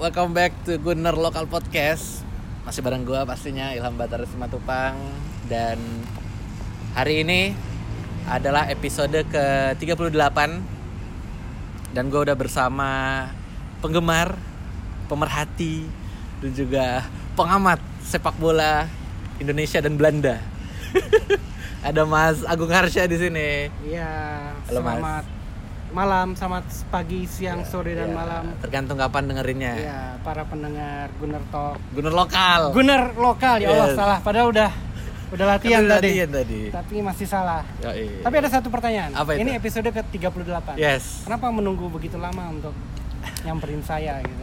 Welcome back to Gunner Local Podcast. Masih bareng gua pastinya Ilham Batara Simatupang dan hari ini adalah episode ke-38 dan gua udah bersama penggemar, pemerhati dan juga pengamat sepak bola Indonesia dan Belanda. Ada Mas Agung Harsha di sini. Iya, Halo, Mas. Malam, selamat pagi, siang, sore dan Ya, malam. Tergantung kapan dengerinnya. Iya, para pendengar Gunner Talk. Gunner lokal. Gunner lokal ya Allah Yes. salah, padahal udah udah latihan udah tadi. latihan tadi. Tapi masih salah. Yoi. Tapi ada satu pertanyaan. Apa itu? Ini episode ke-38. Yes. Kenapa menunggu begitu lama untuk nyamperin saya gitu?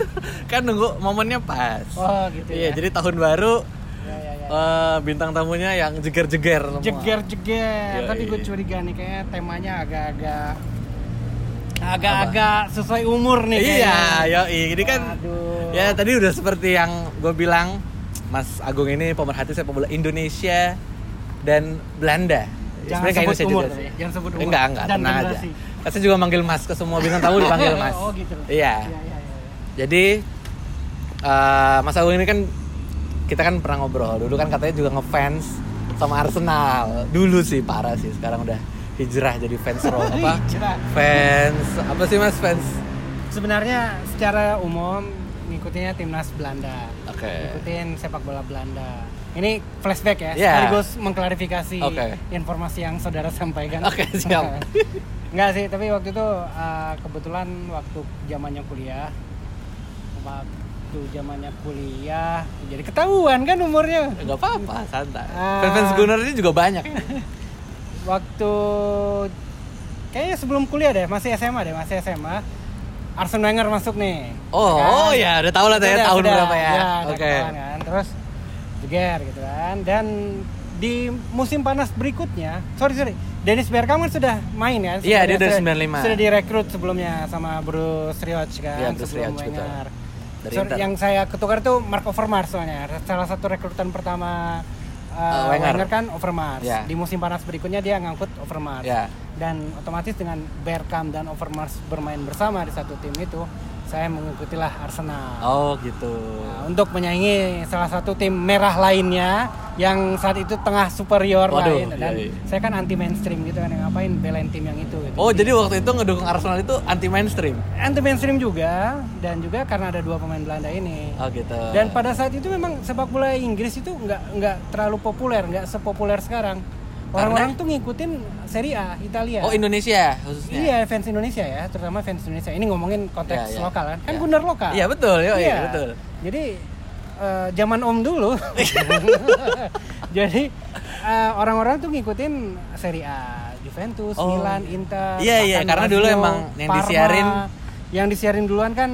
kan nunggu momennya pas. Oh, gitu Iya, ya. jadi tahun baru Ya, ya, ya. eh, bintang tamunya yang jeger-jeger. Jeger-jeger. Tapi gue curiga nih kayaknya temanya agak-agak agak-agak sesuai umur nih Iya, kayaknya. yoi. Ini kan Aduh. ya tadi udah seperti yang gue bilang, Mas Agung ini pemerhati sepak bola Indonesia dan Belanda. Ya, Jangan sebenarnya sebut umur, juga sih. jangan sebut umur. Enggak, enggak, Dan tenang aja. generasi. Saya juga manggil Mas ke semua bintang tamu dipanggil Mas. oh gitu. Iya. Iya, iya, iya. Jadi eh, Mas Agung ini kan kita kan pernah ngobrol dulu kan katanya juga ngefans sama Arsenal dulu sih parah sih sekarang udah hijrah jadi fans Hijrah. fans apa sih mas fans Sebenarnya secara umum ngikutinnya timnas Belanda. oke Ngikutin sepak bola Belanda. Ini flashback ya, Iya. sekaligus mengklarifikasi Oke. informasi yang saudara sampaikan. Oke, siap. Enggak sih, tapi waktu itu uh, kebetulan waktu zamannya kuliah waktu zamannya kuliah jadi ketahuan kan umurnya nggak apa-apa santai Ah. fans fans Gunner ini juga banyak waktu kayaknya sebelum kuliah deh masih SMA deh masih SMA Arsene Wenger masuk nih oh kan? oh ya udah tahu lah ya udah- tahun udah- berapa ya udah oke ketahuan kan. terus jeger gitu kan dan di musim panas berikutnya sorry sorry Dennis Bergkamp kan sudah main kan Iya, dia Sudah- dari sudah- 95. sudah direkrut sebelumnya sama Bruce Rioch kan Iya, Bruce sebelum Rioch, betul. Dari Inter. yang saya ketukar itu Mark Overmars soalnya salah satu rekrutan pertama uh, Wenger. Wenger. kan Overmars Ya. di musim panas berikutnya dia ngangkut Overmars ya dan otomatis dengan Bergkamp dan Overmars bermain bersama di satu tim itu saya mengikutilah Arsenal. Oh gitu. Nah, untuk menyaingi salah satu tim merah lainnya yang saat itu tengah superior Waduh, lain dan iya, iya. saya kan anti mainstream gitu kan ngapain belain tim yang itu gitu. oh jadi waktu itu ngedukung Arsenal itu anti mainstream anti mainstream juga dan juga karena ada dua pemain Belanda ini. Oh gitu. Dan pada saat itu memang sepak bola Inggris itu nggak nggak terlalu populer nggak sepopuler sekarang orang-orang tuh ngikutin Serie A Italia oh Indonesia khususnya iya fans Indonesia ya terutama fans Indonesia ini ngomongin konteks Ya, ya. lokal kan kan Ya. Gunner lokal iya betul yo, iya Iya. betul Jadi eh, zaman Om dulu. Jadi eh, orang-orang tuh ngikutin Serie A, Juventus, Oh, Milan, iya. Inter. Iya, iya, karena dulu emang yang Parma. disiarin- yang disiarin duluan kan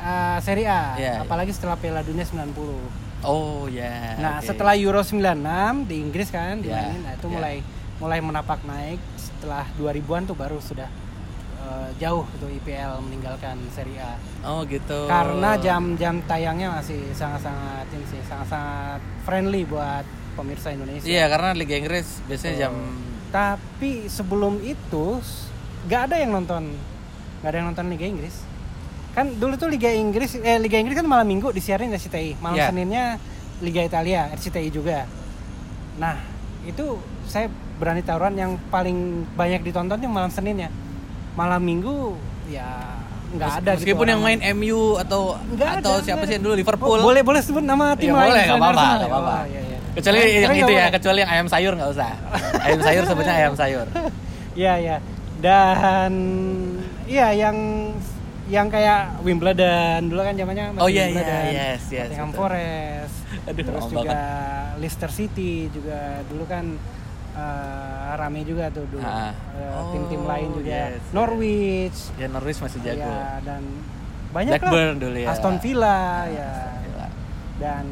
eh, Serie A, Iya, apalagi setelah Piala Dunia 90. Oh ya Nah, oke. setelah Euro 96 di Inggris kan dimainin, nah itu iya. mulai mulai menapak naik setelah 2000-an tuh baru sudah eh, jauh tuh IPL meninggalkan Serie A oh gitu karena jam-jam tayangnya masih sangat-sangat ini sih sangat-sangat friendly buat pemirsa Indonesia. iya karena Liga Inggris biasanya jam Tapi sebelum itu nggak ada yang nonton, nggak ada yang nonton Liga Inggris. Kan dulu tuh Liga Inggris, eh Liga Inggris kan malam minggu disiarin RCTI, malam Iya. Seninnya Liga Italia RCTI juga. Nah itu saya berani taruhan yang paling banyak ditonton yang malam Seninnya, malam minggu ya nggak ada. gitu meskipun yang orang. main MU atau Nggak atau ada, siapa sih yang dulu Liverpool Oh, boleh boleh sebut nama tim Iya, lain boleh, nggak apa-apa, nggak apa-apa. Oh, iya, iya. kecuali Eh, yang itu ya boleh. kecuali yang ayam sayur nggak usah ayam sayur sebutnya ayam sayur Iya iya. Dan iya yang yang kayak Wimbledon dulu kan zamannya masih Oh, iya, iya, Wimbledon. yes, yes, Nottingham betul. Forest. Aduh, terus juga Leicester City juga dulu kan eh, rame juga tuh dulu. Eh, Oh, tim-tim lain juga. yes. Norwich. ya Norwich masih jago Ya, dan banyak Blackburn lah. dulu ya Aston Villa ya. Gila. dan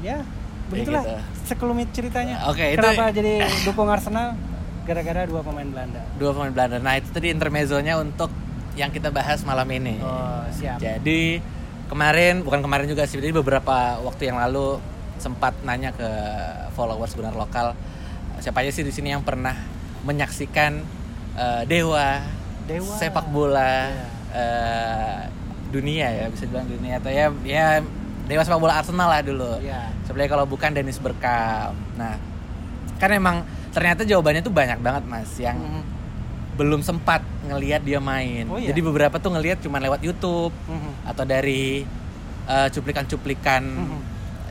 ya begitulah gitu. sekelumit ceritanya Oke, itu- kenapa jadi dukung Arsenal gara-gara dua pemain Belanda dua pemain Belanda nah itu tadi intermezzonya untuk yang kita bahas malam ini oh siap Jadi kemarin bukan kemarin juga sih, jadi beberapa waktu yang lalu sempat nanya ke followers benar lokal siapa aja sih di sini yang pernah menyaksikan eh, dewa, Dewa. sepak bola Iya. eh, dunia ya bisa dibilang dunia atau ya ya dewa sepak bola Arsenal lah dulu. Iya. Sebenarnya kalau bukan Dennis Bergkamp. Nah, kan emang ternyata jawabannya tuh banyak banget mas yang Mhm. Belum sempat ngelihat dia main. Oh, iya? Jadi beberapa tuh ngelihat cuma lewat YouTube Mhm. atau dari eh, cuplikan-cuplikan Mhm.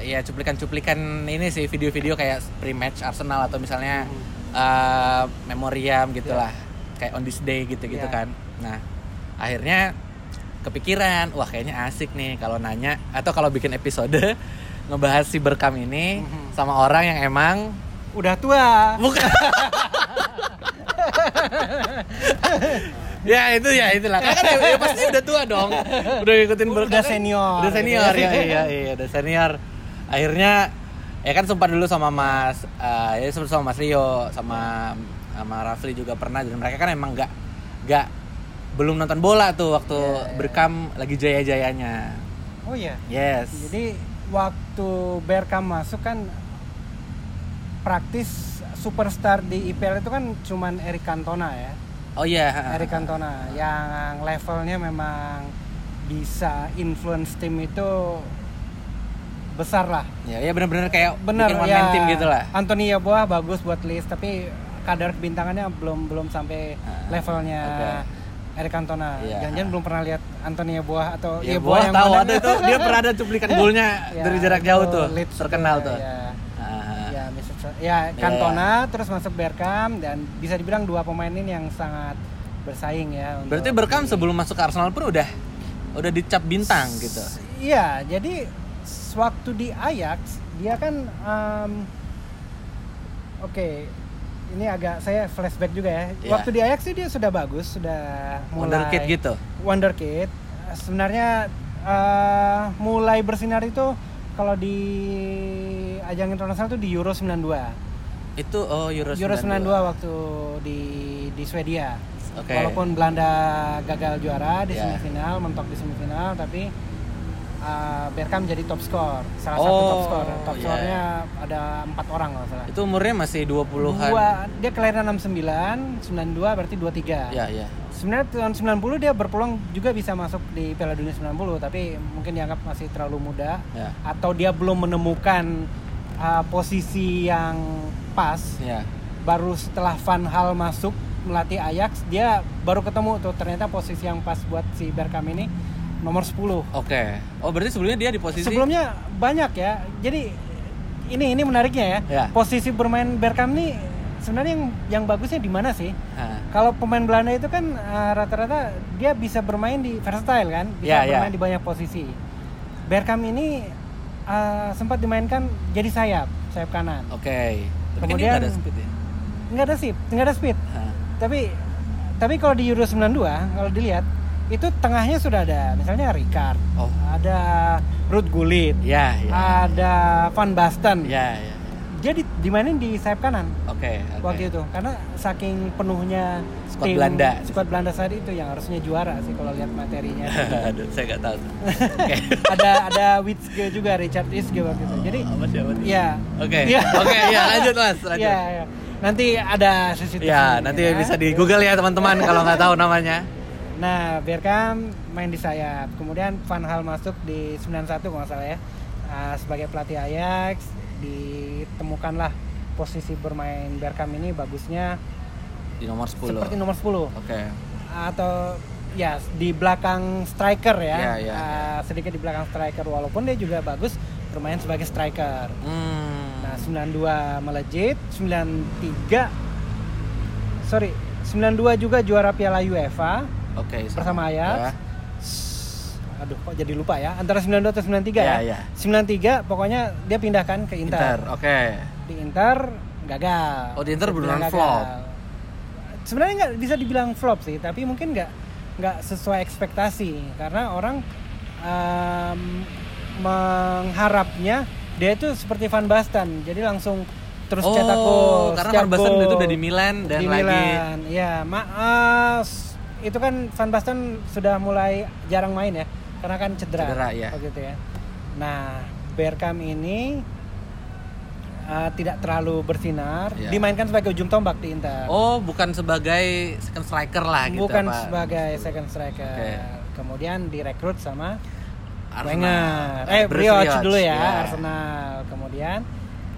ya cuplikan-cuplikan ini sih video-video kayak pre-match Arsenal atau misalnya Mhm. eh, memoriam gitulah kayak on this day gitu-gitu Ya. kan. Nah, akhirnya kepikiran, wah kayaknya asik nih kalau nanya atau kalau bikin episode ngebahas si Berkam ini Mhm. sama orang yang emang Udah tua. bukan ya itu ya itulah kan ya, ya pasti udah tua dong udah ngikutin Udah Berkam kan. senior. udah senior ya iya iya udah senior akhirnya ya kan sempat dulu sama Mas eh, ya sempat sama Mas Rio sama sama Rafli juga pernah dan mereka kan emang nggak nggak belum nonton bola tuh waktu Iya, iya. Berkam lagi jaya-jayanya Oh iya. yes Jadi waktu Berkam masuk kan praktis superstar di IPL itu kan cuman Eric Cantona ya. oh iya Eric Cantona yang levelnya memang bisa influence tim itu besar lah. ya ya benar-benar kayak Bener bikin one ya. man team gitu lah Anthony Yeboah bagus buat list tapi kadar kebintangannya belum belum sampai Ah, levelnya oke. Eric Cantona. Iya. Jangan-jangan belum pernah lihat Anthony Yeboah atau Ya, gua yang tahu ada itu dia pernah ada cuplikan golnya Ya, dari jarak jauh tuh, terkenal tuh. Ya, Ah, ya, Mr. Tra- ya Cantona terus masuk Bergkamp dan bisa dibilang dua pemain ini yang sangat bersaing ya. untuk Berarti Berkam sebelum masuk ke Arsenal pun udah udah dicap bintang gitu. Iya, jadi waktu di Ajax dia kan em, oke ini agak saya flashback juga ya. Iya. Waktu di Ajax sih dia sudah bagus, sudah mulai Wonderkid gitu. Wonderkid. Sebenarnya eh, mulai bersinar itu kalau di ajang internasional itu di Euro 92. Itu oh Euro, Euro 92 waktu di di Swedia. Oke. Walaupun Belanda gagal juara di Ya. semifinal, mentok di semifinal, tapi uh, Bergkamp jadi top skor, salah satu Oh, top skor. Top ya. skornya ada empat orang kalau salah. Itu umurnya masih 20-an. Dua, dia kelahiran 69, 92 berarti 23. Ya, ya. Sebenarnya tahun 90 dia berpeluang juga bisa masuk di Piala Dunia 90, tapi mungkin dianggap masih terlalu muda Ya. atau dia belum menemukan uh, posisi yang pas Ya. baru setelah Van Hal masuk melatih Ajax dia baru ketemu tuh ternyata posisi yang pas buat si Bergkamp ini nomor 10 Oke. Oh, berarti sebelumnya dia di posisi sebelumnya banyak ya jadi ini ini menariknya ya, Ya. posisi bermain Bergkamp nih sebenarnya yang yang bagusnya di mana sih Hah. kalau pemain Belanda itu kan uh, rata-rata dia bisa bermain di versatile kan bisa Ya, ya. bermain di banyak posisi Bergkamp ini uh, sempat dimainkan jadi sayap sayap kanan Oke. Tapi dia Kemudian- nggak ada speed ya. nggak ada speed nggak ada speed Hah. tapi tapi kalau di Euro 92 kalau dilihat itu tengahnya sudah ada misalnya Ricard Oh. ada Ruud Gullit Ya, ya. ada Van Basten Ya, ya. dia di, dimainin di sayap kanan Oke, oke. waktu itu karena saking penuhnya Skuad Belanda. skuad Belanda saat itu yang harusnya juara sih kalau lihat materinya Aduh, saya nggak tahu. Ada ada Witzke juga Richard Witzke waktu itu jadi sih, apa sih? ya Oke. Iya. Oke, ya lanjut Mas, lanjut. ya, ya. nanti ada CCTV Ya, nanti ya. bisa di Google ya teman-teman kalau nggak tahu namanya. Nah, Bergkamp main di sayap. Kemudian Van Hal masuk di 91 kalau nggak salah ya. Ah, sebagai pelatih Ajax ditemukanlah posisi bermain Bergkamp ini bagusnya Di nomor 10. seperti nomor 10 Oke. atau ya di belakang striker ya. Iya, iya, Ah, sedikit di belakang striker walaupun dia juga bagus bermain sebagai striker. Hmm. Nah, 92 melejit, 93 sorry, 92 juga juara Piala UEFA Oke. sama. bersama Ajax. Ya. Aduh, kok jadi lupa ya? Antara 92 atau 93 Ya, ya? ya. 93 pokoknya dia pindahkan ke Inter. Inter. Oke. Di Inter gagal. Oh, di Inter beneran flop. Sebenarnya nggak bisa dibilang flop sih, tapi mungkin nggak nggak sesuai ekspektasi karena orang em, mengharapnya dia itu seperti Van Basten, jadi langsung terus oh, cetak gol. karena Van Basten itu udah di Milan dan di lagi Milan. Ya, ma s- itu kan Van Basten sudah mulai jarang main ya, karena kan cedera. Cedera, ya. waktu itu ya. Nah, Bergkamp ini eh, tidak terlalu bersinar, Ya. dimainkan sebagai ujung tombak di Inter. Oh, bukan sebagai second striker lah gitu Bukan apa? sebagai second striker. Oke. kemudian direkrut sama Arsenal. Wenger. Eh, Bruce Brioche Rioch, dulu ya, ya. Arsenal. Kemudian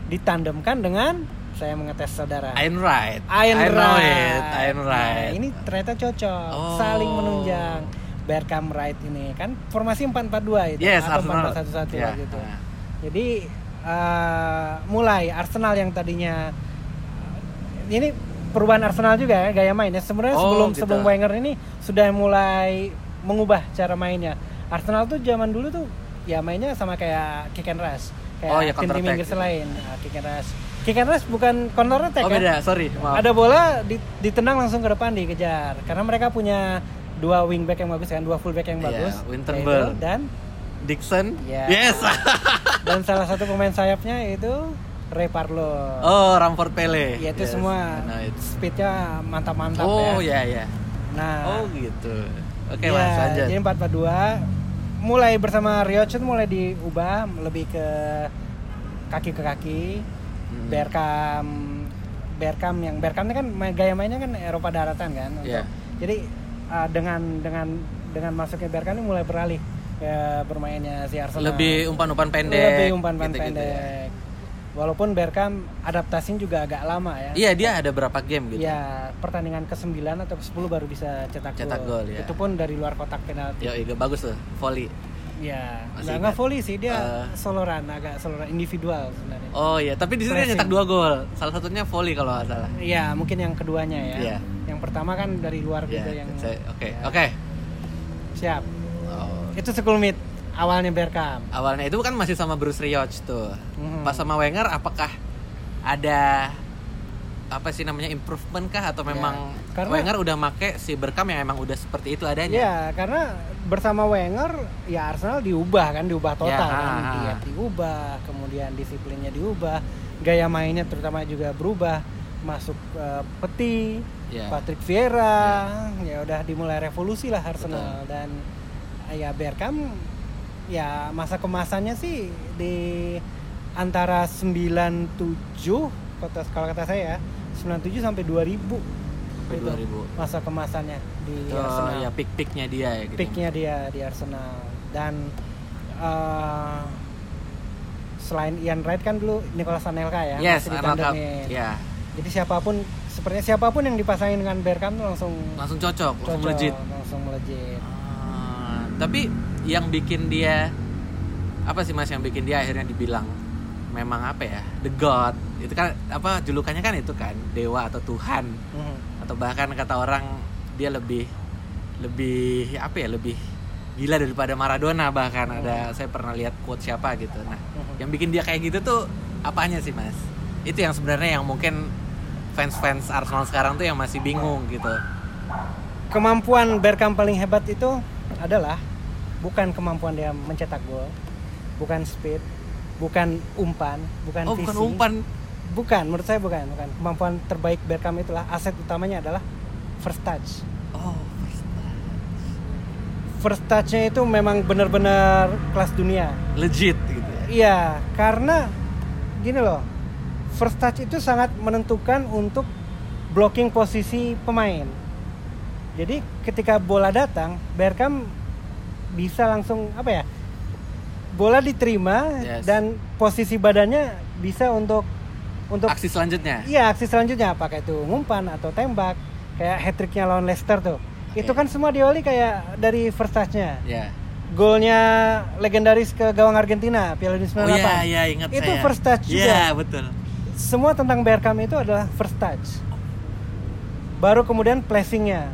ditandemkan dengan saya mengetes saudara. Iron Right. I know Right. it. Iron Right. Nah, ini ternyata cocok, Oh. saling menunjang. Berkham Right ini kan formasi 4-4-2 itu Yes, atau Arsenal. 4-4-1 Ya, gitu. Jadi eh, mulai Arsenal yang tadinya ini perubahan Arsenal juga ya gaya mainnya. Sebenarnya Oh, sebelum gitu. sebelum Wenger ini sudah mulai mengubah cara mainnya. Arsenal tuh zaman dulu tuh ya mainnya sama kayak kick and rush. Kayak Oh, ya, tim-tim Inggris gitu. lain. Nah, kick and rush. Kick and rush bukan counter attack Oh ya. beda, sorry. Maaf. Ada bola di- ditendang langsung ke depan dikejar. Karena mereka punya dua wingback yang bagus kan, dua fullback yang Iya, bagus. Winterburn. yaitu Dan Dixon. Ya. Yes. dan salah satu pemain sayapnya itu Ray Parlour. oh, Ramford Pele. Ya itu Yes, semua speednya mantap-mantap Oh, ya. ya ya. Nah, Oh, gitu. Oke, ya, Mas, lanjut. jadi 442 mulai bersama Rioch itu mulai diubah lebih ke kaki ke kaki. Hmm. Berkam Berkam yang Berkam ini kan gaya mainnya kan Eropa daratan kan. untuk- Iya. Jadi uh, dengan dengan dengan masuknya Berkam ini mulai beralih ke bermainnya si Arsenal. Lebih umpan-umpan pendek. Lebih umpan-umpan ya. pendek. Walaupun Berkam adaptasinya juga agak lama ya. Iya, dia ada berapa game gitu? Ya, pertandingan ke-9 atau ke-10 baru bisa cetak, Cetak gol, ya. Itu pun dari luar kotak penalti. Iya bagus tuh, volley. Ya, Masih nggak volley sih dia Eh. solo run, agak solo run individual sebenarnya. Oh iya, tapi di sini dia nyetak dua gol. Salah satunya volley kalau nggak salah. Iya, mungkin yang keduanya ya. Iya. Yang pertama kan dari luar Iya, gitu yang Oke, Ya. oke. Siap. Oh, Itu sekulmit awalnya Berkam. Awalnya itu kan masih sama Bruce Rioch tuh. Mhm. Pas sama Wenger apakah ada apa sih namanya improvement kah atau memang Ya, karena- Wenger udah make si Berkam yang emang udah seperti itu adanya? Iya, karena bersama Wenger ya Arsenal diubah kan, diubah total Ya, kan. ha, ha. Dia diubah, kemudian disiplinnya diubah, gaya mainnya terutama juga berubah. Masuk eh, Peti, Iya. Patrick Vieira, ya udah dimulai revolusi lah Arsenal dan eh, ya Bergkamp ya masa kemasannya sih di antara 97 kota kalau kata saya ya, 97 sampai 2000 Sampai Itu 2000. masa kemasannya di Itu Arsenal ya pick-picknya dia ya gitu. picknya dia di Arsenal dan eh, selain Ian Wright kan dulu Nicolas Anelka ya Yes, masih ditandemin. Ya, jadi siapa pun sepertinya siapa pun yang dipasangin dengan tuh langsung langsung cocok, langsung cocok, legit. langsung melejit Ah, tapi yang bikin dia apa sih mas yang bikin dia akhirnya dibilang memang apa ya the god itu kan apa julukannya kan itu kan dewa atau tuhan. Mhm. atau bahkan kata orang dia lebih lebih apa ya lebih gila daripada Maradona bahkan. Ada saya pernah lihat quote siapa gitu. Nah Mhm. yang bikin dia kayak gitu tuh apanya sih mas? Itu yang sebenarnya yang mungkin fans-fans Arsenal sekarang tuh yang masih bingung gitu. Kemampuan Bergkamp paling hebat itu adalah bukan kemampuan dia mencetak gol bukan speed bukan umpan bukan oh visi. bukan umpan bukan menurut saya bukan bukan. Kemampuan terbaik Bergkamp itulah aset utamanya adalah first touch. Oh first touchnya itu memang benar-benar kelas dunia. Legit gitu ya? Iya karena gini loh first touch itu sangat menentukan untuk blocking posisi pemain. Jadi ketika bola datang Bergkamp bisa langsung apa ya bola diterima Yes. dan posisi badannya bisa untuk untuk aksi selanjutnya? Iya aksi selanjutnya apakah itu ngumpan atau tembak kayak hat tricknya lawan Leicester tuh. Itu Oke. kan semua diawali kayak dari first touchnya. Ya golnya legendaris ke gawang Argentina Piala Dunia 98 oh iya iya ingat itu saya. first touch juga. iya betul. Semua tentang Bergkamp itu adalah first touch. Baru kemudian placingnya.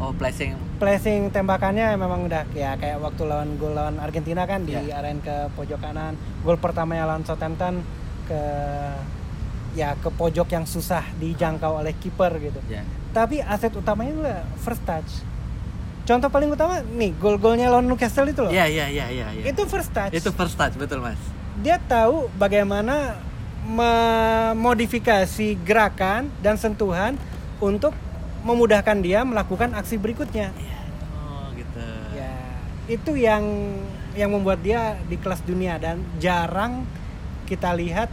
Oh placing. Placing tembakannya memang udah ya kayak waktu lawan gol lawan Argentina kan di Ya. arahin ke pojok kanan. Gol pertamanya lawan Southampton ke ya ke pojok yang susah dijangkau oleh kiper gitu. Ya. Tapi aset utamanya juga first touch. Contoh paling utama nih gol-golnya lawan Newcastle itu loh. Iya iya iya iya iya. itu first touch. Itu first touch betul mas. Dia tahu bagaimana memodifikasi gerakan dan sentuhan untuk memudahkan dia melakukan aksi berikutnya. Oh gitu. Ya itu yang yang membuat dia di kelas dunia dan jarang kita lihat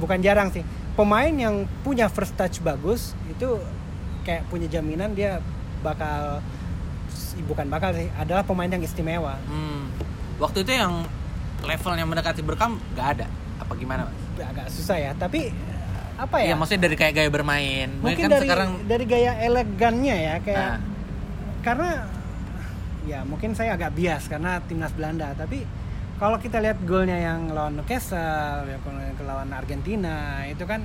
bukan jarang sih pemain yang punya first touch bagus itu kayak punya jaminan dia bakal bukan bakal sih adalah pemain yang istimewa Hmm. Waktu itu yang levelnya mendekati Berkam nggak ada. Apa gimana? Mas? agak susah ya tapi apa ya Iya, maksudnya dari kayak gaya bermain. mungkin kan dari sekarang dari gaya elegannya ya kayak Nah. karena ya mungkin saya agak bias karena timnas Belanda tapi kalau kita lihat golnya yang lawan Newcastle yang lawan Argentina itu kan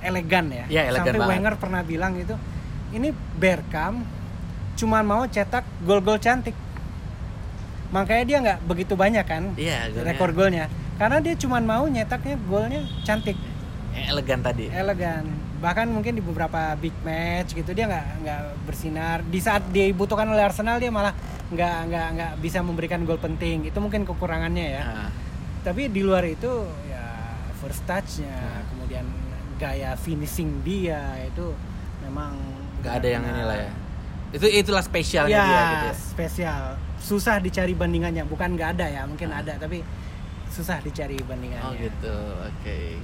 elegan ya Iya, elegan sampai banget. Wenger pernah bilang itu ini Bergkamp cuma mau cetak gol-gol cantik makanya dia nggak begitu banyak kan Iya, golnya. rekor golnya karena dia cuma mau nyetaknya golnya cantik yang elegan tadi. elegan bahkan mungkin di beberapa big match gitu dia nggak nggak bersinar di saat dia dibutuhkan oleh Arsenal dia malah nggak nggak nggak bisa memberikan gol penting itu mungkin kekurangannya ya Nah, tapi di luar itu ya first touchnya Nah. kemudian gaya finishing dia itu memang nggak ada yang benar-benar- inilah ya. Itu itulah spesialnya ya, dia gitu ya. spesial susah dicari bandingannya bukan nggak ada ya mungkin Ah. ada tapi susah dicari bandingannya Oh gitu. Oke.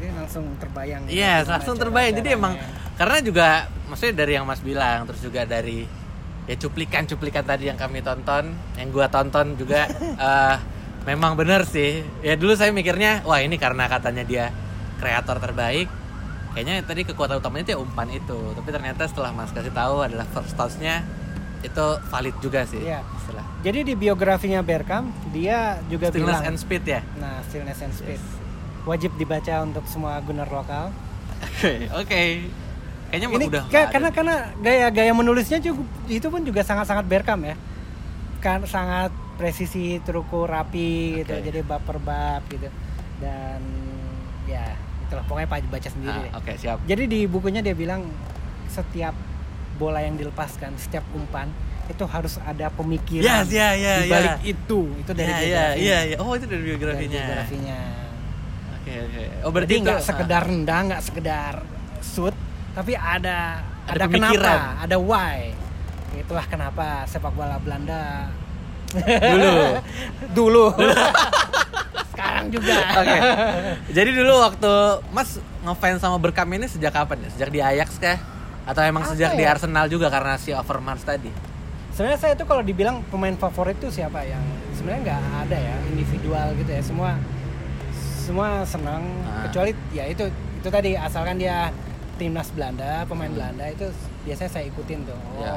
ini langsung terbayang Iya, gimana langsung terbayang. Jadi emang karena juga maksudnya dari yang Mas bilang, terus juga dari ya cuplikan-cuplikan tadi yang kami tonton, yang gua tonton juga eh, memang bener sih. Ya dulu saya mikirnya, wah ini karena katanya dia kreator terbaik. Kayaknya tadi kekuatan utamanya itu ya umpan itu. Tapi ternyata setelah Mas kasih tahu adalah first touch-nya itu valid juga sih. Iya. Istilah. Jadi di biografinya Bergkamp dia juga Stillness bilang, and speed ya. nah stillness and speed wajib dibaca untuk semua gunner lokal. Oke, oke. Kayaknya Ini udah ka- ada. karena karena gaya-gaya menulisnya juga itu pun juga sangat-sangat Bergkamp ya. Kan sangat presisi, terukur, rapi gitu. Oke. Jadi bab per bab gitu. Dan ya itulah pokoknya baca sendiri. Ah, deh. Oke, siap. Jadi di bukunya dia bilang setiap bola yang dilepaskan, setiap umpan itu harus ada pemikiran Yes, ya, ya, di balik ya. itu. Itu dari iya, biografinya. iya, iya. Oh, itu dari Dari biografinya. biografinya. Oke, oke. Oh, berarti nggak sekedar rendang, nggak sekedar shoot, tapi ada Ada ada, pemikiran. kenapa, ada why. Itulah kenapa sepak bola Belanda Dulu. dulu. Sekarang juga. Oke. Jadi dulu waktu Mas ngefans sama Berkam ini sejak kapan ya? Sejak di Ajax kah? Atau emang Apa sejak di ya? Arsenal juga karena si Overmars tadi? Sebenarnya saya tuh kalau dibilang pemain favorit tuh siapa yang sebenarnya nggak ada ya individual gitu ya semua semua senang Ah. kecuali ya itu itu tadi asalkan dia timnas Belanda pemain Hmm. Belanda itu biasanya saya ikutin tuh oh Ya.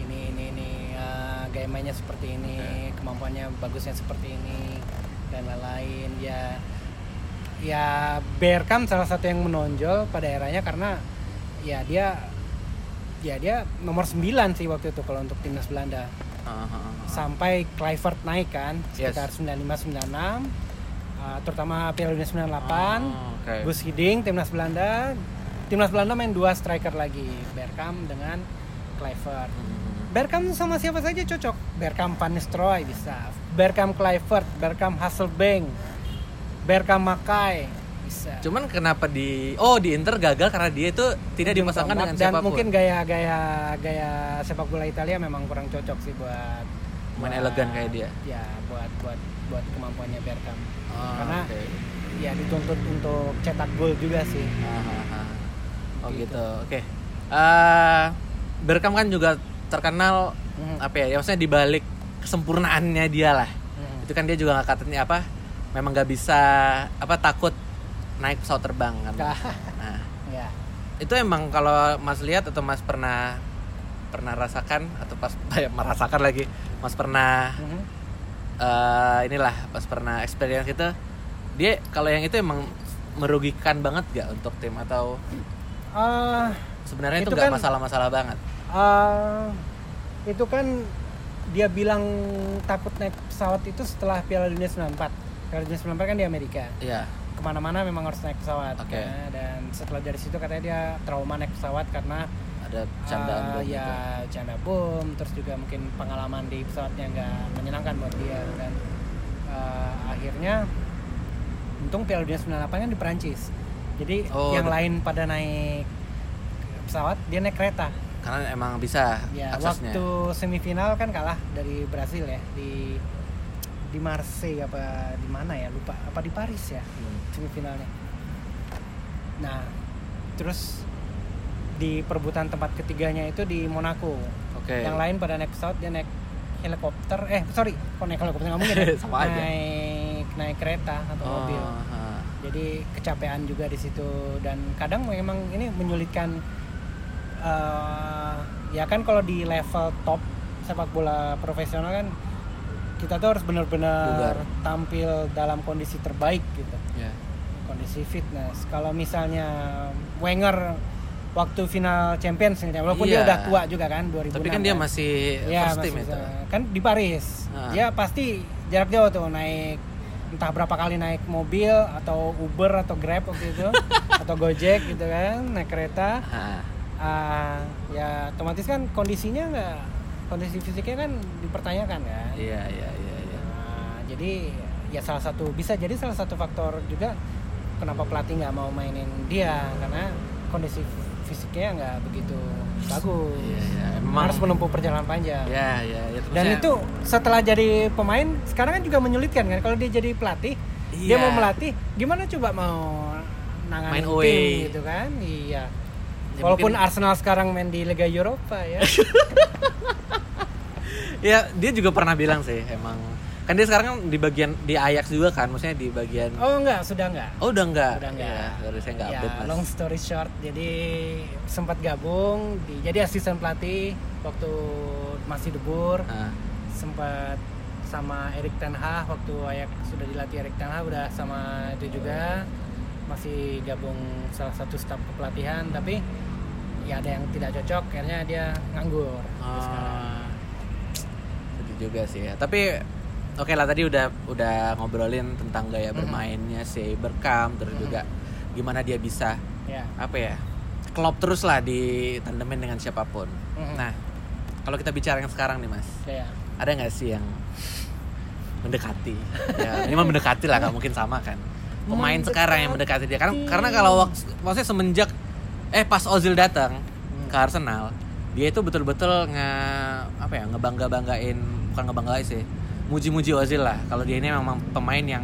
ini ini ini uh, gaya mainnya seperti ini kemampuannya bagusnya seperti ini dan lain-lain ya ya Bergkamp salah satu yang menonjol pada eranya karena ya dia ya dia nomor 9 sih waktu itu kalau untuk timnas Belanda Ah, ah, ah. sampai Kluivert naik kan Yes. sekitar 95 96 uh, terutama Piala Dunia 98 Oh, oke. Gus Hiddink timnas Belanda timnas Belanda main dua striker lagi Bergkamp dengan Kluivert Hmm. Bergkamp sama siapa saja cocok Bergkamp Van Nistelrooy bisa Bergkamp Kluivert Bergkamp Hasselbank Bergkamp Makai bisa Cuman kenapa di Oh, di Inter gagal karena dia itu tidak dipasangkan dengan dan siapa pun. mungkin gaya-gaya gaya sepak bola Italia memang kurang cocok sih buat Main buat- elegan kayak dia. ya buat buat buat kemampuannya Bergkamp Oh, karena oke. ya dituntut untuk cetak gol juga sih Ah, ah, ah. Oh Gitu. gitu. Oke. Eh, Berkam kan juga terkenal Hmm. apa ya? Ya maksudnya dibalik kesempurnaannya dia lah. Hmm. Itu kan dia juga nggak katanya apa? Memang nggak bisa apa takut naik pesawat terbang kan. Nah, ya itu emang kalau Mas lihat atau Mas pernah pernah rasakan atau pas merasakan lagi Mas pernah Mhm. eh, inilah pas pernah experience itu dia kalau yang itu emang merugikan banget gak untuk tim atau Eh, sebenarnya itu Itu nggak kan- masalah-masalah banget? Eh, itu kan dia bilang takut naik pesawat itu setelah Piala Dunia 94 Piala Dunia 94 kan di Amerika. Iya ke mana-mana memang harus naik pesawat Oke. ya. dan setelah dari situ katanya dia trauma naik pesawat karena ada candaan eh, bom ya gitu. canda bom terus juga mungkin pengalaman di pesawatnya nggak menyenangkan buat dia dan eh, akhirnya untung Piala Dunia 98 kan di Perancis jadi Oh, yang lain pada naik pesawat dia naik kereta karena emang bisa ya aksesnya waktu semifinal kan kalah dari Brasil ya di di Marseille apa di mana ya lupa apa di Paris ya Hmm. semifinalnya. Nah, terus di perebutan tempat ketiganya itu di Monaco. Oke. Yang lain pada naik pesawat dia naik helikopter. Eh sorry, kok naik helikopter nggak mungkin ya? Sama aja. Naik naik kereta atau Oh, mobil. ha. Jadi kecapean juga di situ dan kadang memang ini menyulitkan. eh, ya kan kalau di level top sepak bola profesional kan kita tuh harus benar-benar tampil dalam kondisi terbaik gitu Ya. kondisi fitness. Kalau misalnya Wenger waktu final Champions walaupun Iya. dia udah tua juga kan 2006. Tapi kan dia kan. masih ya, first team masih itu. bisa. Kan di Paris. Ah. Dia pasti jarak jauh tuh naik entah berapa kali naik mobil atau Uber atau Grab waktu itu atau Gojek gitu kan, naik kereta. Ah, ya otomatis kan kondisinya nggak kondisi fisiknya kan dipertanyakan kan. Iya, iya, iya, iya. Jadi ya salah satu bisa jadi salah satu faktor juga kenapa pelatih nggak mau mainin dia karena kondisi fisiknya nggak begitu bagus. Iya, iya. Memang Harus menempuh perjalanan panjang. Ya, ya, ya. Dan itu setelah jadi pemain sekarang kan juga menyulitkan kan kalau dia jadi pelatih dia Iya. mau melatih gimana coba mau nanganin Main tim away. gitu kan iya Ya, walaupun mungkin- Arsenal sekarang main di Liga Eropa ya Ya, dia juga pernah bilang sih emang kan dia sekarang kan di bagian di Ajax juga kan, maksudnya di bagian oh enggak sudah enggak Oh, udah enggak. Udah enggak. Ya, dari saya enggak ya, update, Mas. long story short, jadi sempat gabung, di, jadi asisten pelatih waktu masih debur, Ah, sempat sama Erik Ten Hag waktu Ayak sudah dilatih Erik Ten Hag udah sama itu juga masih gabung salah satu staf kepelatihan tapi ya ada yang tidak cocok akhirnya dia nganggur sekarang. ah, sedih juga sih ya. Tapi oke lah tadi udah udah ngobrolin tentang gaya bermainnya si Berkam terus Mhm. juga gimana dia bisa ya apa ya? Klop terus lah di tandemin dengan siapa pun. Mhm. Nah, kalau kita bicara yang sekarang nih, Mas. ya ada nggak sih yang mendekati ya ini mah mendekati lah nggak mungkin sama kan pemain Mendekati. sekarang yang mendekati dia karena karena kalau wak- maksudnya semenjak eh pas Ozil datang ke Arsenal dia itu betul-betul nge apa ya ngebangga banggain bukan ngebanggain sih muji-muji Ozil lah. Kalau dia ini memang pemain yang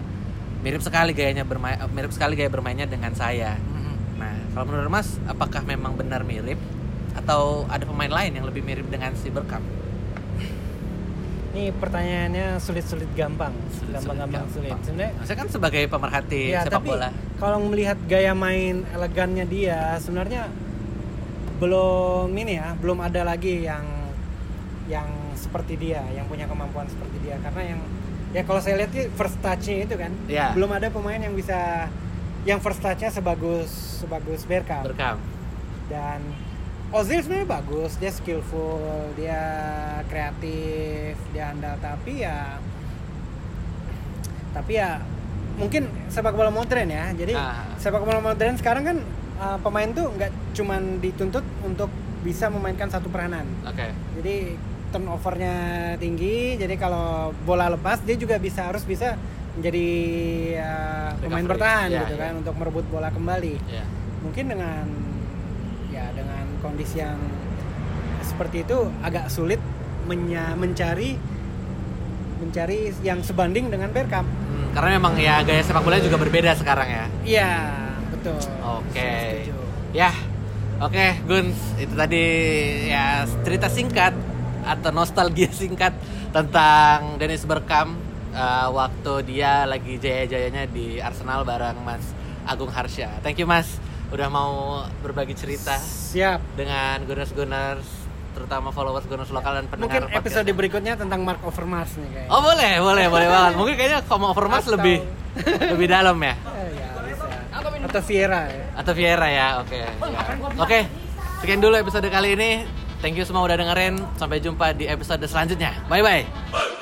mirip sekali gayanya bermain mirip sekali gaya bermainnya dengan saya. Mhm. nah kalau menurut Mas apakah memang benar mirip? Atau ada pemain lain yang lebih mirip dengan si Bergkamp? Ini pertanyaannya sulit-sulit gampang. Gampang-gampang sulit. Sebenarnya Maksudnya kan sebagai pemerhati Ya, sepak tapi bola. kalau melihat gaya main elegannya dia, sebenarnya belum ini ya, belum ada lagi yang yang seperti dia, yang punya kemampuan seperti dia. Karena yang ya kalau saya lihat sih first touch-nya itu kan, Ya. belum ada pemain yang bisa yang first touch-nya sebagus sebagus Bergkamp. Berkam. Dan Ozil sebenarnya bagus, dia skillful, dia kreatif, dia andal tapi ya tapi ya mungkin sepak bola modern ya. Jadi Ah. sepak bola modern sekarang kan uh, pemain tuh nggak cuman dituntut untuk bisa memainkan satu peranan. Oke. Jadi turnovernya tinggi, jadi kalau bola lepas dia juga bisa harus bisa menjadi uh, pemain bertahan Ya, gitu ya. kan untuk merebut bola kembali Ya. mungkin dengan ya dengan kondisi yang seperti itu agak sulit menya- mencari mencari yang sebanding dengan Bergkamp. Hmm, karena memang ya gaya sepak bola juga berbeda sekarang ya. Iya, betul. Oke. Setuju. Ya. Oke, Guns, itu tadi ya cerita singkat atau nostalgia singkat tentang Dennis Bergkamp eh, waktu dia lagi jaya-jayanya di Arsenal bareng Mas Agung Harsha. Thank you Mas udah mau berbagi cerita Siap. dengan Gunners-Gunners terutama followers Gunners lokal dan pendengar Mungkin podcast. episode berikutnya tentang Mark Overmars nih kayaknya. Oh boleh, boleh, boleh banget. Mungkin kayaknya kalau Overmars Atau- lebih lebih dalam ya. Eh, ya, bisa. Atau Vieira ya. Atau Vieira ya, oke. ya. Oke, sekian dulu episode kali ini. Thank you semua udah dengerin. Sampai jumpa di episode selanjutnya. Bye bye.